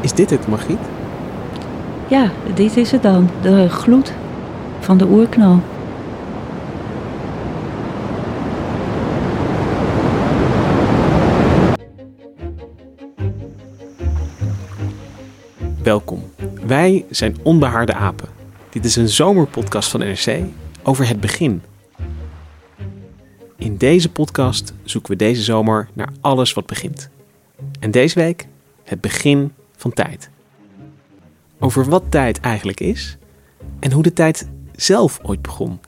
Is, dit het, Margriet? Ja, dit is het dan. De gloed van de oerknal. Welkom. Wij zijn Onbehaarde Apen. Dit is een zomerpodcast van NRC over het begin. In deze podcast zoeken we deze zomer naar alles wat begint. En deze week het begin van tijd. Over wat tijd eigenlijk is en hoe de tijd zelf ooit begon.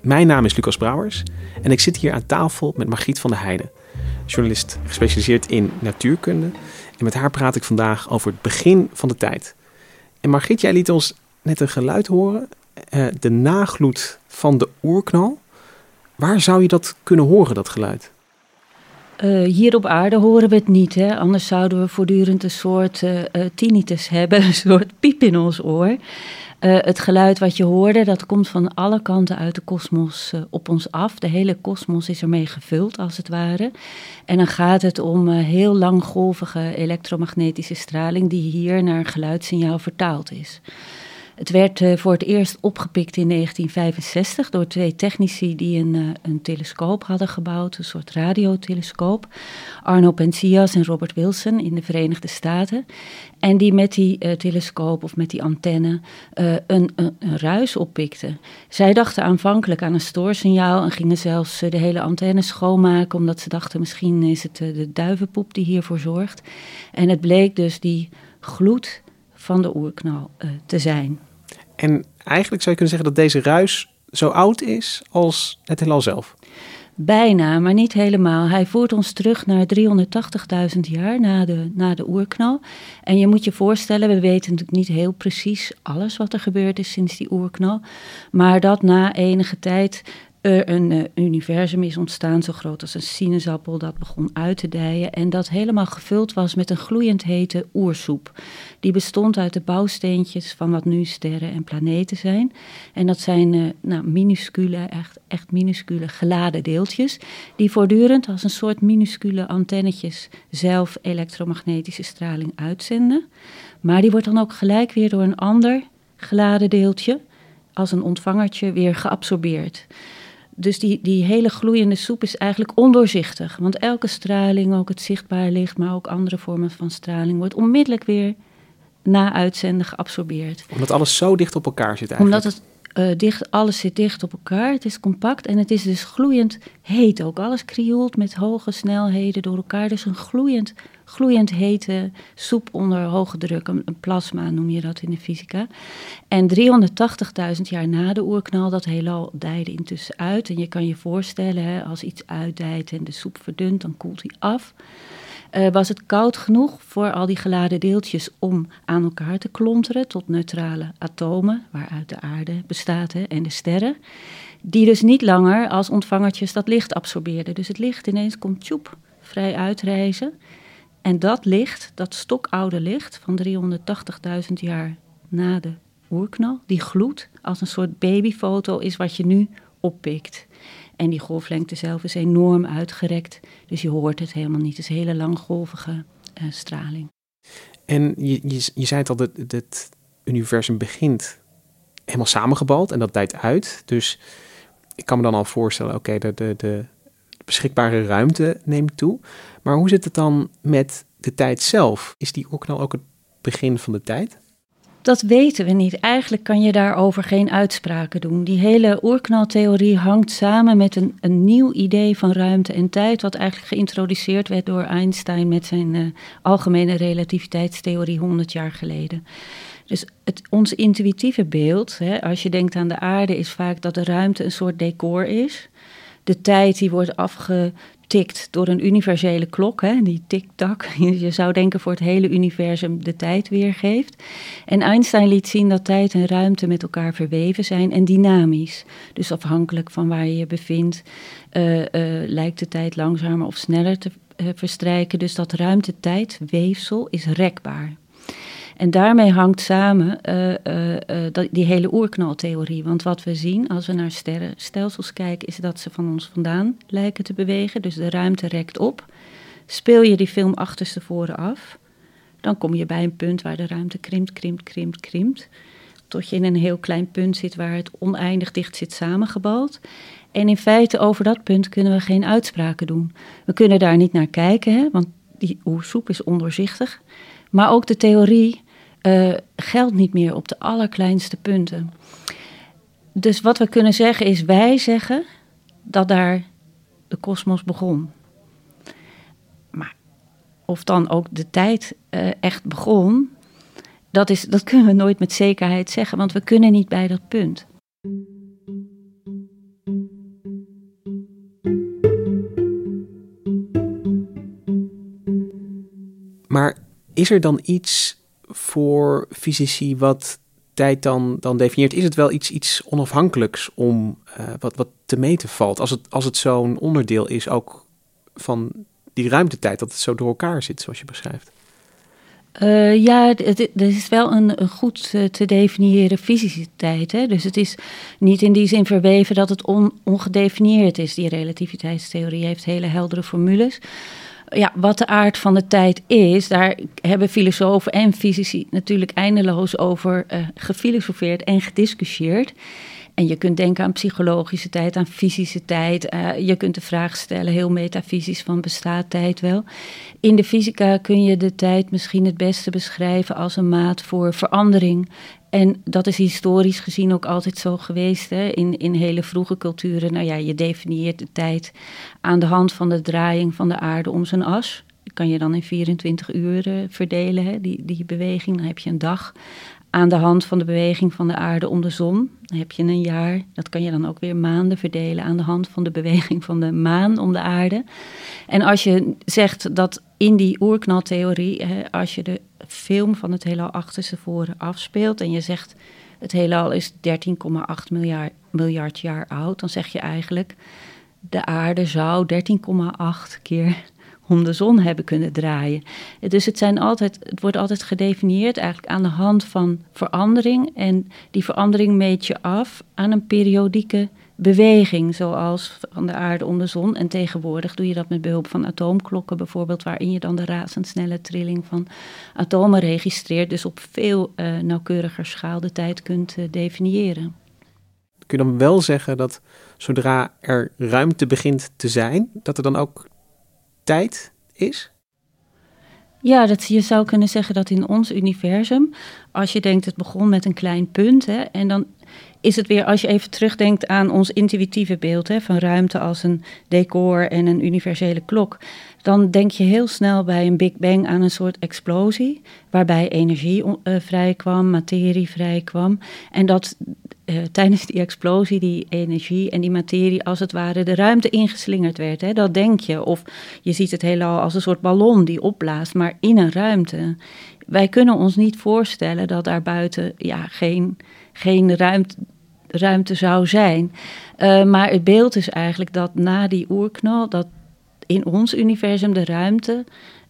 Mijn naam is Lucas Brouwers en ik zit hier aan tafel met Margriet van der Heijden, journalist gespecialiseerd in natuurkunde. En met haar praat ik vandaag over het begin van de tijd. En Margriet, jij liet ons net een geluid horen, eh, de nagloed van de oerknal. Waar zou je dat kunnen horen, dat geluid? Uh, hier op aarde horen we het niet, hè? anders zouden we voortdurend een soort uh, tinnitus hebben, een soort piep in ons oor. het geluid wat je hoorde, dat komt van alle kanten uit de kosmos op ons af. De hele kosmos is ermee gevuld, als het ware. En dan gaat het om heel langgolvige elektromagnetische straling die hier naar geluidssignaal vertaald is. Het werd uh, voor het eerst opgepikt in 1965 door twee technici die een, uh, een telescoop hadden gebouwd, een soort radiotelescoop. Arno Penzias en Robert Wilson in de Verenigde Staten. En die met die uh, telescoop of met die antenne een, een, een, ruis oppikten. Zij dachten aanvankelijk aan een stoorsignaal en gingen zelfs de hele antenne schoonmaken, omdat ze dachten misschien is het de duivenpoep die hiervoor zorgt. En het bleek dus die gloed van de oerknal te zijn. En eigenlijk zou je kunnen zeggen dat deze ruis zo oud is als het heelal zelf. Bijna, maar niet helemaal. Hij voert ons terug naar 380.000 jaar na de, na de oerknal. En je moet je voorstellen, we weten natuurlijk niet heel precies alles wat er gebeurd is sinds die oerknal. Maar dat na enige tijd er een uh, universum is ontstaan zo groot als een sinaasappel. Dat begon uit te dijen en dat helemaal gevuld was met een gloeiend hete oersoep. Die bestond uit de bouwsteentjes van wat nu sterren en planeten zijn. En dat zijn uh, nou, minuscule, echt, echt minuscule geladen deeltjes. Die voortdurend als een soort minuscule antennetjes zelf elektromagnetische straling uitzenden. Maar die wordt dan ook gelijk weer door een ander geladen deeltje als een ontvangertje weer geabsorbeerd. Dus die, die hele gloeiende soep is eigenlijk ondoorzichtig. Want elke straling, ook het zichtbaar licht, maar ook andere vormen van straling, wordt onmiddellijk weer na uitzenden geabsorbeerd. Omdat alles zo dicht op elkaar zit eigenlijk. Omdat het uh, dicht, alles zit dicht op elkaar. Het is compact en het is dus gloeiend heet ook. Alles krioelt met hoge snelheden door elkaar. Dus een gloeiend, gloeiend hete soep onder hoge druk. Een, plasma noem je dat in de fysica. En 380.000 jaar na de oerknal, dat heelal dijde intussen uit. En je kan je voorstellen, hè, als iets uitdijt en de soep verdunt, dan koelt hij af. Uh, was het koud genoeg voor al die geladen deeltjes om aan elkaar te klonteren tot neutrale atomen, waaruit de aarde bestaat hè, en de sterren, die dus niet langer als ontvangertjes dat licht absorbeerden. Dus het licht ineens komt tjoep vrij uitreizen. En dat licht, dat stokoude licht van 380.000 jaar na de oerknal, die gloed als een soort babyfoto is wat je nu oppikt. En die golflengte zelf is enorm uitgerekt. Dus je hoort het helemaal niet. Het is hele langgolvige uh, straling. En je, je, je zei het al, dat het universum begint helemaal samengebald en dat dijt uit. Dus ik kan me dan al voorstellen, oké, de, de, de beschikbare ruimte neemt toe. Maar hoe zit het dan met de tijd zelf? Is die oorknal ook het begin van de tijd? Dat weten we niet. Eigenlijk kan je daarover geen uitspraken doen. Die hele oerknaltheorie hangt samen met een, een nieuw idee van ruimte en tijd, wat eigenlijk geïntroduceerd werd door Einstein met zijn uh, algemene relativiteitstheorie 100 jaar geleden. Dus het, ons intuïtieve beeld, hè, als je denkt aan de aarde, is vaak dat de ruimte een soort decor is. De tijd die wordt afge, tikt door een universele klok, hè, die tik-tak. Je zou denken voor het hele universum de tijd weergeeft. En Einstein liet zien dat tijd en ruimte met elkaar verweven zijn en dynamisch. Dus afhankelijk van waar je je bevindt, uh, uh, lijkt de tijd langzamer of sneller te uh, verstrijken. Dus dat ruimte-tijd-weefsel is rekbaar. En daarmee hangt samen uh, uh, uh, die hele oerknaltheorie. Want wat we zien als we naar sterrenstelsels kijken, is dat ze van ons vandaan lijken te bewegen. Dus de ruimte rekt op. Speel je die film achterstevoren af, dan kom je bij een punt waar de ruimte krimpt, krimpt, krimpt, krimpt. Tot je in een heel klein punt zit waar het oneindig dicht zit samengebald. En in feite over dat punt kunnen we geen uitspraken doen. We kunnen daar niet naar kijken, hè, want die oersoep is ondoorzichtig. Maar ook de theorie uh, geldt niet meer op de allerkleinste punten. Dus wat we kunnen zeggen is, wij zeggen dat daar de kosmos begon. Maar of dan ook de tijd uh, echt begon, dat, is, dat kunnen we nooit met zekerheid zeggen, want we kunnen niet bij dat punt. Maar is er dan iets voor fysici wat tijd dan, dan definieert? Is het wel iets, iets onafhankelijks om uh, wat, wat te meten valt? Als het, als het zo'n onderdeel is ook van die ruimtetijd, dat het zo door elkaar zit, zoals je beschrijft? Uh, ja, het, is wel een, een goed uh, te definiëren fysische tijd. Hè? Dus het is niet in die zin verweven dat het on, ongedefinieerd is. Die relativiteitstheorie heeft hele heldere formules ja, wat de aard van de tijd is, daar hebben filosofen en fysici natuurlijk eindeloos over uh, gefilosofeerd en gediscussieerd. En je kunt denken aan psychologische tijd, aan fysische tijd. Uh, je kunt de vraag stellen, heel metafysisch, van bestaat tijd wel? In de fysica kun je de tijd misschien het beste beschrijven als een maat voor verandering en dat is historisch gezien ook altijd zo geweest hè? In, in hele vroege culturen. Nou ja, je definieert de tijd aan de hand van de draaiing van de aarde om zijn as. Die kan je dan in 24 uur verdelen, hè? Die, die beweging. Dan heb je een dag aan de hand van de beweging van de aarde om de zon. Dan heb je een jaar. Dat kan je dan ook weer maanden verdelen aan de hand van de beweging van de maan om de aarde. En als je zegt dat in die oerknaltheorie, hè, als je de film van het heelal achterstevoren afspeelt en je zegt het heelal is 13,8 miljard, miljard jaar oud, dan zeg je eigenlijk de aarde zou 13,8 keer om de zon hebben kunnen draaien. Dus het, zijn altijd, het wordt altijd gedefinieerd eigenlijk aan de hand van verandering. En die verandering meet je af aan een periodieke beweging, zoals van de aarde om de zon. En tegenwoordig doe je dat met behulp van atoomklokken bijvoorbeeld, waarin je dan de razendsnelle trilling van atomen registreert. Dus op veel uh, nauwkeuriger schaal de tijd kunt uh, definiëren. Kun je dan wel zeggen dat zodra er ruimte begint te zijn, dat er dan ook tijd is? Ja, dat, je zou kunnen zeggen dat in ons universum, als je denkt het begon met een klein punt, hè, en dan is het weer, als je even terugdenkt aan ons intuïtieve beeld hè, van ruimte als een decor en een universele klok, dan denk je heel snel bij een Big Bang aan een soort explosie, waarbij energie uh, vrijkwam, materie vrijkwam. En dat uh, tijdens die explosie die energie en die materie als het ware de ruimte ingeslingerd werd. Hè? Dat denk je. Of je ziet het heelal als een soort ballon die opblaast, maar in een ruimte. Wij kunnen ons niet voorstellen dat daar buiten ja, geen, geen ruimte, ruimte zou zijn. Uh, maar het beeld is eigenlijk dat na die oerknal, dat in ons universum de ruimte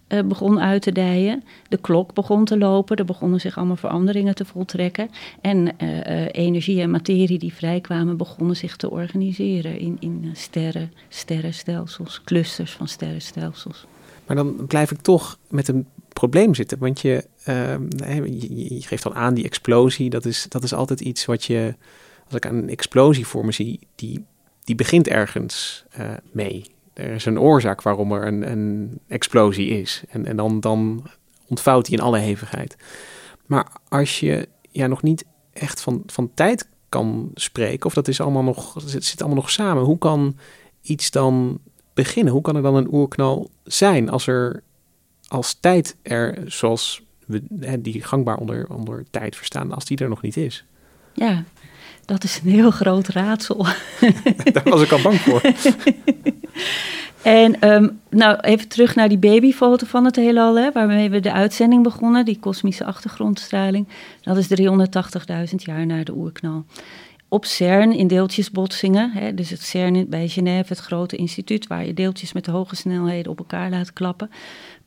uh, begon uit te dijen. De klok begon te lopen, er begonnen zich allemaal veranderingen te voltrekken. En uh, energie en materie die vrijkwamen begonnen zich te organiseren in, in sterren, sterrenstelsels, clusters van sterrenstelsels. Maar dan blijf ik toch met een probleem zitten, want je, je, je geeft al aan die explosie, dat is, dat is altijd iets wat je, als ik een explosie voor me zie, die, die begint ergens mee er is een oorzaak waarom er een, een explosie is. En, en dan, dan ontvouwt die in alle hevigheid. Maar als je ja, nog niet echt van, van tijd kan spreken. Of dat is allemaal nog, zit allemaal nog samen. Hoe kan iets dan beginnen? Hoe kan er dan een oerknal zijn als er als tijd er, zoals we die gangbaar onder, onder tijd verstaan, als die er nog niet is? Ja, dat is een heel groot raadsel. Daar was ik al bang voor. En ehm, nou, even terug naar die babyfoto van het heelal, hè, waarmee we de uitzending begonnen, die kosmische achtergrondstraling. Dat is 380.000 jaar na de oerknal. Op CERN in deeltjesbotsingen, hè, dus het CERN bij Genève, het grote instituut waar je deeltjes met hoge snelheden op elkaar laat klappen,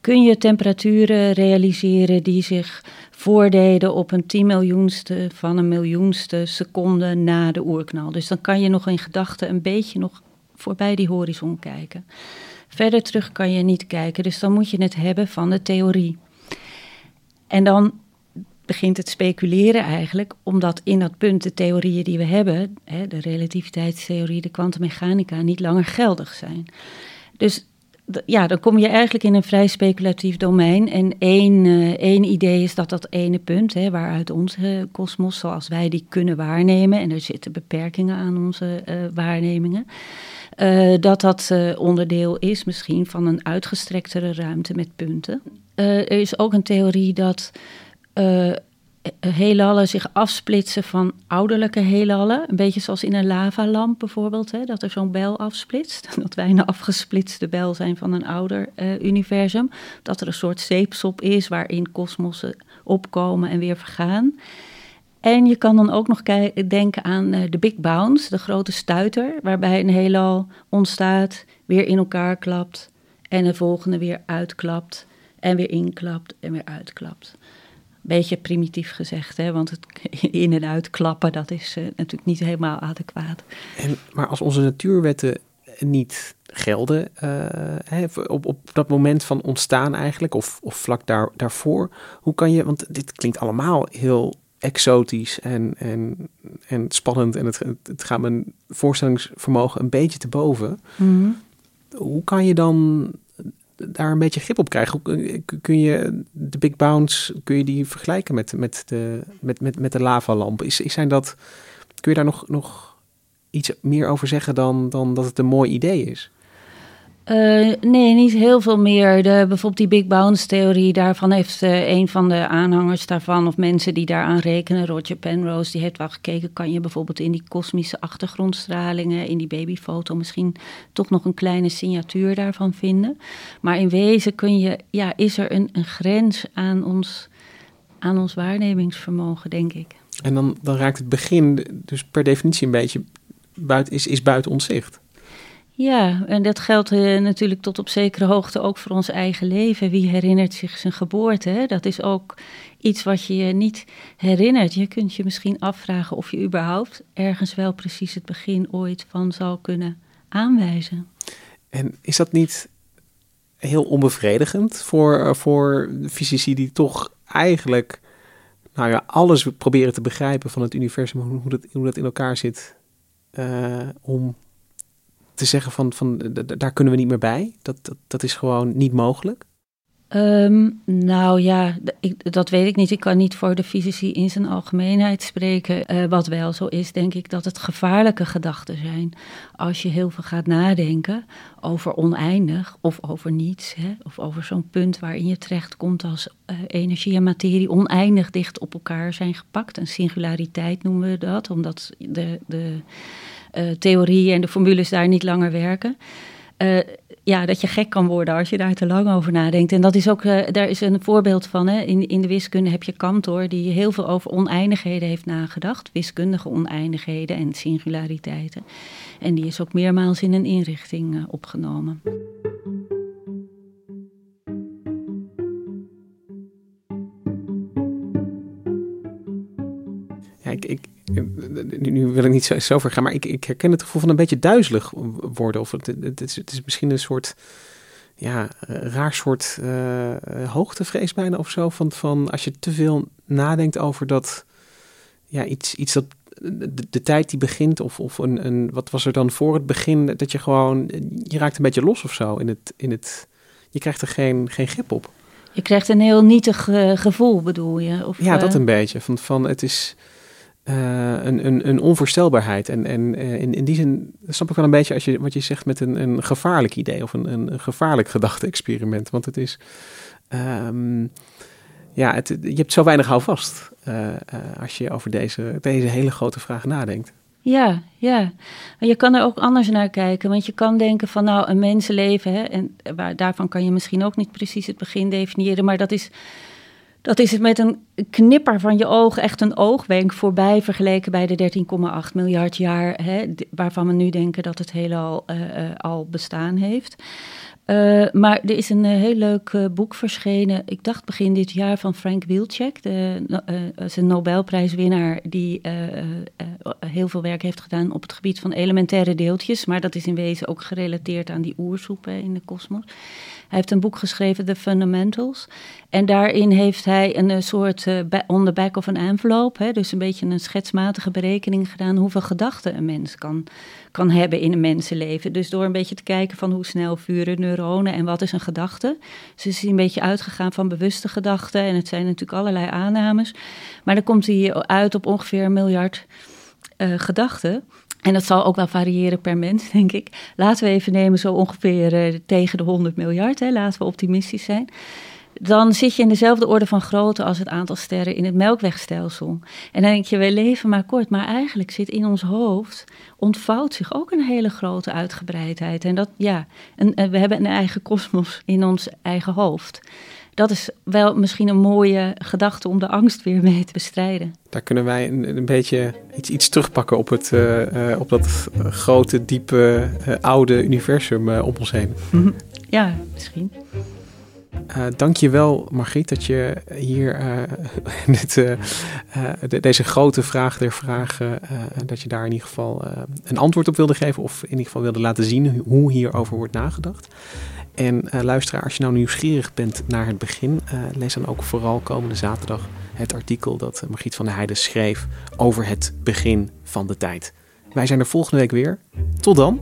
kun je temperaturen realiseren die zich voordeden op een tien miljoenste van een miljoenste seconde na de oerknal. Dus dan kan je nog in gedachten een beetje nog voorbij die horizon kijken. Verder terug kan je niet kijken, dus dan moet je het hebben van de theorie. En dan begint het speculeren eigenlijk, omdat in dat punt de theorieën die we hebben, hè, de relativiteitstheorie, de kwantummechanica, niet langer geldig zijn. Dus ja, dan kom je eigenlijk in een vrij speculatief domein. En één, uh, één idee is dat dat ene punt, hè, waaruit onze kosmos, zoals wij die kunnen waarnemen, en er zitten beperkingen aan onze uh, waarnemingen, dat dat onderdeel is misschien van een uitgestrektere ruimte met punten. er is ook een theorie dat heelallen zich afsplitsen van ouderlijke heelallen. Een beetje zoals in een lavalamp bijvoorbeeld, hè, dat er zo'n bel afsplitst. Dat wij een afgesplitste bel zijn van een ouder uh, universum. Dat er een soort zeepsop is waarin kosmossen opkomen en weer vergaan. En je kan dan ook nog denken aan uh, de Big Bounce, de grote stuiter, waarbij een heelal ontstaat, weer in elkaar klapt en de volgende weer uitklapt en weer inklapt en weer uitklapt beetje primitief gezegd, hè? want het in- en uitklappen, dat is uh, natuurlijk niet helemaal adequaat. En, maar als onze natuurwetten niet gelden uh, hè, op, op dat moment van ontstaan eigenlijk, of, of vlak daar, daarvoor, hoe kan je, want dit klinkt allemaal heel exotisch en, en, en spannend en het, het gaat mijn voorstellingsvermogen een beetje te boven. Mm -hmm. Hoe kan je dan daar een beetje grip op krijgen. Kun je de Big Bounce, kun je die vergelijken met, met, de, met, met, met de lavalamp? Is, zijn dat, kun je daar nog, nog iets meer over zeggen dan, dan dat het een mooi idee is? Uh, nee, niet heel veel meer. De, bijvoorbeeld die Big Bounce theorie, daarvan heeft uh, een van de aanhangers daarvan, of mensen die daaraan rekenen, Roger Penrose, die heeft wel gekeken, kan je bijvoorbeeld in die kosmische achtergrondstralingen, in die babyfoto misschien toch nog een kleine signatuur daarvan vinden. Maar in wezen kun je, ja, is er een, een grens aan ons, aan ons waarnemingsvermogen, denk ik. En dan, dan raakt het begin dus per definitie een beetje buiten, is, is buiten ons zicht. Ja, en dat geldt uh, natuurlijk tot op zekere hoogte ook voor ons eigen leven. Wie herinnert zich zijn geboorte? Hè? Dat is ook iets wat je je niet herinnert. Je kunt je misschien afvragen of je überhaupt ergens wel precies het begin ooit van zou kunnen aanwijzen. En is dat niet heel onbevredigend voor, uh, voor fysici die toch eigenlijk nou ja, alles proberen te begrijpen van het universum, hoe dat, hoe dat in elkaar zit, uh, om te zeggen van, van daar kunnen we niet meer bij? Dat, dat, dat is gewoon niet mogelijk? Um, nou ja, ik, dat weet ik niet. Ik kan niet voor de fysici in zijn algemeenheid spreken. Uh, wat wel zo is, denk ik, dat het gevaarlijke gedachten zijn. Als je heel veel gaat nadenken over oneindig of over niets. Hè, of over zo'n punt waarin je terechtkomt als uh, energie en materie oneindig dicht op elkaar zijn gepakt. Een singulariteit noemen we dat, omdat de, de theorieën en de formules daar niet langer werken. Uh, ja, dat je gek kan worden als je daar te lang over nadenkt. En dat is ook, uh, daar is een voorbeeld van. Hè. In, in de wiskunde heb je Cantor, die heel veel over oneindigheden heeft nagedacht. Wiskundige oneindigheden en singulariteiten. En die is ook meermaals in een inrichting opgenomen. Ja, ik, nu wil ik niet zo, ver gaan, maar ik, ik herken het gevoel van een beetje duizelig worden. Of het, het, is, het is misschien een soort, ja, raar soort uh, hoogtevrees bijna of zo. Van, van als je te veel nadenkt over dat, ja, iets, iets dat, de, de tijd die begint of, of een, een, wat was er dan voor het begin, dat je gewoon, je raakt een beetje los of zo in het, in het je krijgt er geen, geen grip op. Je krijgt een heel nietig eh, gevoel, bedoel je? Of, ja, dat eh, een beetje. Van, van het is een, een, een onvoorstelbaarheid. En, en eh, in, in die zin snap ik wel een beetje als je, wat je zegt met een, een gevaarlijk idee of een, een, gevaarlijk gedachte-experiment. Want het is. ehm, ja, het, je hebt zo weinig houvast eh, eh, als je over deze, deze hele grote vraag nadenkt. Ja, ja. Je kan er ook anders naar kijken. Want je kan denken van nou, een mensenleven, hè, en waar, daarvan kan je misschien ook niet precies het begin definiëren, maar dat is, dat is het met een knipper van je oog, echt een oogwenk voorbij vergeleken bij de 13,8 miljard jaar, hè, waarvan we nu denken dat het heelal eh, eh, al bestaan heeft. Eh, maar er is een eh, heel leuk eh, boek verschenen, ik dacht begin dit jaar, van Frank Wilczek, de, eh, zijn Nobelprijswinnaar, die heel veel werk heeft gedaan op het gebied van elementaire deeltjes. Maar dat is in wezen ook gerelateerd aan die oersoepen in de kosmos. Hij heeft een boek geschreven, The Fundamentals. En daarin heeft hij een soort on the back of an envelope, hè, dus een beetje een schetsmatige berekening gedaan hoeveel gedachten een mens kan, kan hebben in een mensenleven. Dus door een beetje te kijken van hoe snel vuren neuronen en wat is een gedachte. Dus is een beetje uitgegaan van bewuste gedachten en het zijn natuurlijk allerlei aannames. Maar dan komt hij uit op ongeveer een miljard eh, gedachten. En dat zal ook wel variëren per mens, denk ik. Laten we even nemen zo ongeveer eh, tegen de 100 miljard. Hè. Laten we optimistisch zijn. Dan zit je in dezelfde orde van grootte als het aantal sterren in het melkwegstelsel. En dan denk je, we leven maar kort. Maar eigenlijk zit in ons hoofd, ontvouwt zich ook een hele grote uitgebreidheid. En dat, ja, een, een- we hebben een eigen kosmos in ons eigen hoofd. Dat is wel misschien een mooie gedachte om de angst weer mee te bestrijden. Daar kunnen wij een, een beetje iets, iets terugpakken op, het, eh, eh, op dat eh, grote, diepe, eh, oude universum eh, om ons heen. Ja, misschien. Eh Dank je wel, Margriet, dat je hier eh, dit, eh, de- deze grote vraag der vragen, dat je daar in ieder geval een antwoord op wilde geven. Of in ieder geval wilde laten zien hoe hierover wordt nagedacht. En luisteraar, als je nou nieuwsgierig bent naar het begin, lees dan ook vooral komende zaterdag het artikel dat Margriet van der Heijden schreef over het begin van de tijd. Wij zijn er volgende week weer. Tot dan.